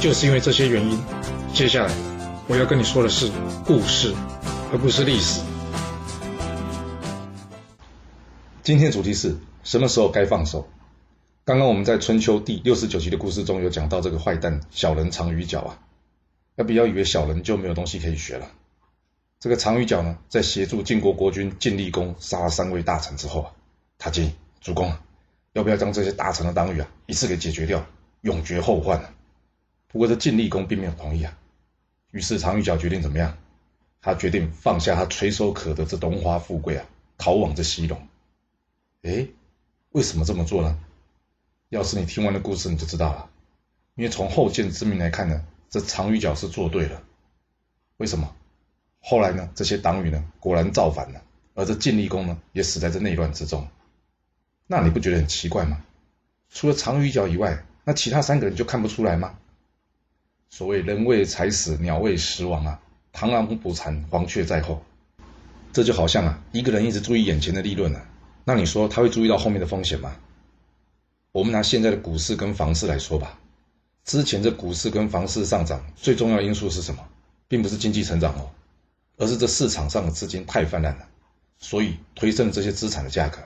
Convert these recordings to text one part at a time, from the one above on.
就是因为这些原因，接下来我要跟你说的是故事，而不是历史。今天主题是什么时候该放手？刚刚我们在春秋第六十九集的故事中有讲到这个坏蛋小人长鱼角啊，要不要以为小人就没有东西可以学了？这个长鱼角呢，在协助晋国国君晋厉公杀了三位大臣之后啊，他建议主公啊，要不要将这些大臣的党羽啊一次给解决掉，永绝后患呢？不过这晋厉公并没有同意啊，于是长鱼角决定怎么样？他决定放下他垂手可得这荣华富贵啊，逃往这西戎。哎，为什么这么做呢？要是你听完了故事，你就知道了。因为从后见之明来看呢，这长鱼角是做对了。为什么？后来呢，这些党羽呢，果然造反了，而这晋厉公呢，也死在这内乱之中。那你不觉得很奇怪吗？除了长鱼角以外，那其他三个人就看不出来吗？所谓人为财死，鸟为食亡啊！螳螂捕蝉，黄雀在后。这就好像啊，一个人一直注意眼前的利润啊，那你说他会注意到后面的风险吗？我们拿现在的股市跟房市来说吧，之前这股市跟房市上涨最重要因素是什么？并不是经济成长哦，而是这市场上的资金太泛滥了，所以推升了这些资产的价格。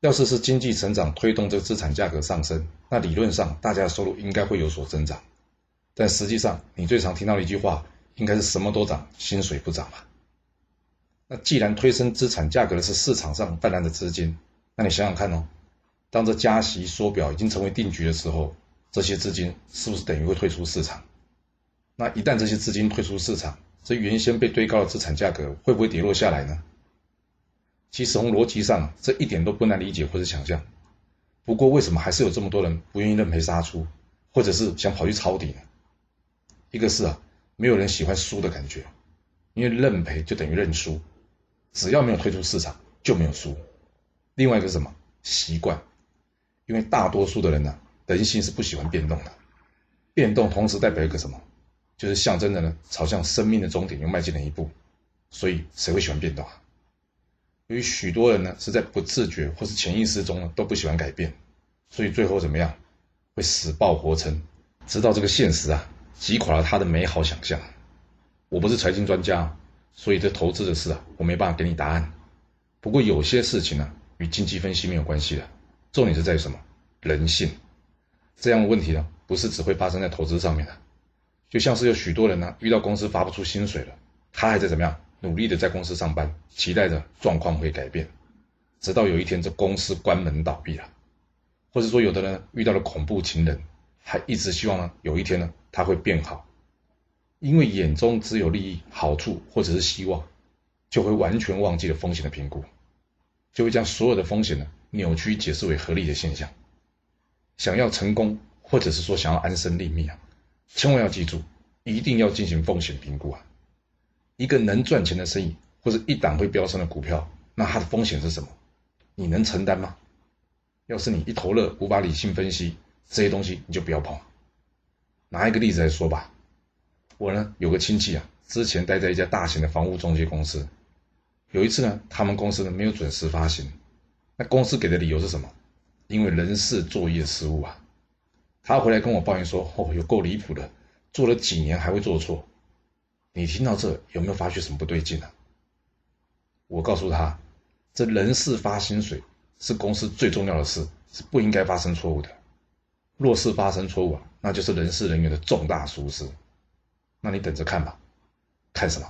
要是是经济成长推动这个资产价格上升，那理论上大家的收入应该会有所增长。但实际上，你最常听到的一句话，应该是什么都涨，薪水不涨吧？那既然推升资产价格的是市场上泛滥的资金，那你想想看哦，当这加息缩表已经成为定局的时候，这些资金是不是等于会退出市场？那一旦这些资金退出市场，这原先被堆高的资产价格会不会跌落下来呢？其实从逻辑上，这一点都不难理解或者想象。不过为什么还是有这么多人不愿意认赔杀出，或者是想跑去抄底呢？一个是啊，没有人喜欢输的感觉，因为认赔就等于认输，只要没有退出市场就没有输。另外一个是什么？习惯，因为大多数的人呢，人性是不喜欢变动的，变动同时代表一个什么？就是象征着呢，朝向生命的终点又迈进了一步。所以谁会喜欢变动啊？由于许多人呢是在不自觉或是潜意识中呢都不喜欢改变，所以最后怎么样？会死抱活撑，直到这个现实啊。击垮了他的美好想象。我不是财经专家，所以这投资的事啊，我没办法给你答案。不过有些事情呢，与经济分析没有关系的。重点是在于什么？人性。这样的问题呢，不是只会发生在投资上面的。就像是有许多人呢，遇到公司发不出薪水了，他还在怎么样努力的在公司上班，期待着状况会改变，直到有一天这公司关门倒闭了，或者说有的人遇到了恐怖情人。还一直希望呢，有一天呢，他会变好，因为眼中只有利益、好处或者是希望，就会完全忘记了风险的评估，就会将所有的风险呢扭曲解释为合理的现象。想要成功，或者是说想要安身立命啊，千万要记住，一定要进行风险评估啊。一个能赚钱的生意，或者一档会飙升的股票，那它的风险是什么？你能承担吗？要是你一头热，无法理性分析。这些东西你就不要碰。拿一个例子来说吧，我呢有个亲戚啊，之前待在一家大型的房屋中介公司。有一次呢，他们公司呢没有准时发行，那公司给的理由是什么？因为人事作业失误啊。他回来跟我抱怨说：“哦，有够离谱的，做了几年还会做错。”你听到这有没有发觉什么不对劲呢？我告诉他，这人事发薪水是公司最重要的事，是不应该发生错误的。若是发生错误啊，那就是人事人员的重大疏失。那你等着看吧，看什么？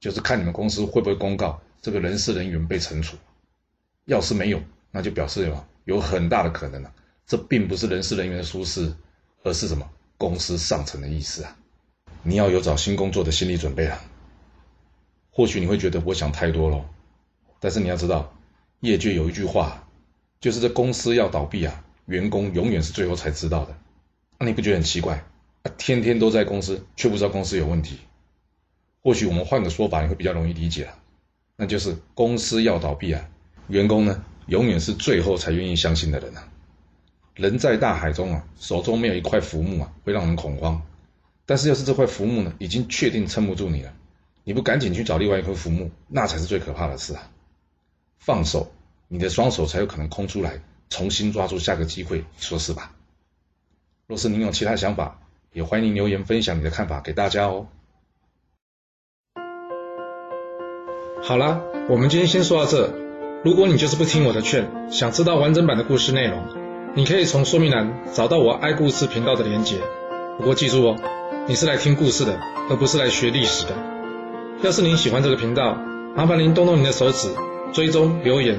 就是看你们公司会不会公告这个人事人员被惩处。要是没有，那就表示有有很大的可能啊，这并不是人事人员的疏失，而是什么公司上层的意思啊。你要有找新工作的心理准备啊。或许你会觉得我想太多了，但是你要知道，业界有一句话，就是这公司要倒闭啊。员工永远是最后才知道的，那你不觉得很奇怪？啊天天都在公司，却不知道公司有问题。或许我们换个说法，你会比较容易理解啊，那就是公司要倒闭啊，员工呢永远是最后才愿意相信的人啊。人在大海中啊，手中没有一块浮木啊，会让人恐慌。但是要是这块浮木呢，已经确定撑不住你了，你不赶紧去找另外一块浮木，那才是最可怕的事啊。放手，你的双手才有可能空出来，重新抓住下个机会，说是吧？若是您有其他想法，也欢迎留言分享你的看法给大家哦。好啦，我们今天先说到这。如果你就是不听我的劝，想知道完整版的故事内容，你可以从说明栏找到我爱故事频道的连结。不过记住哦，你是来听故事的，而不是来学历史的。要是您喜欢这个频道，麻烦您动动您的手指，追踪、留言，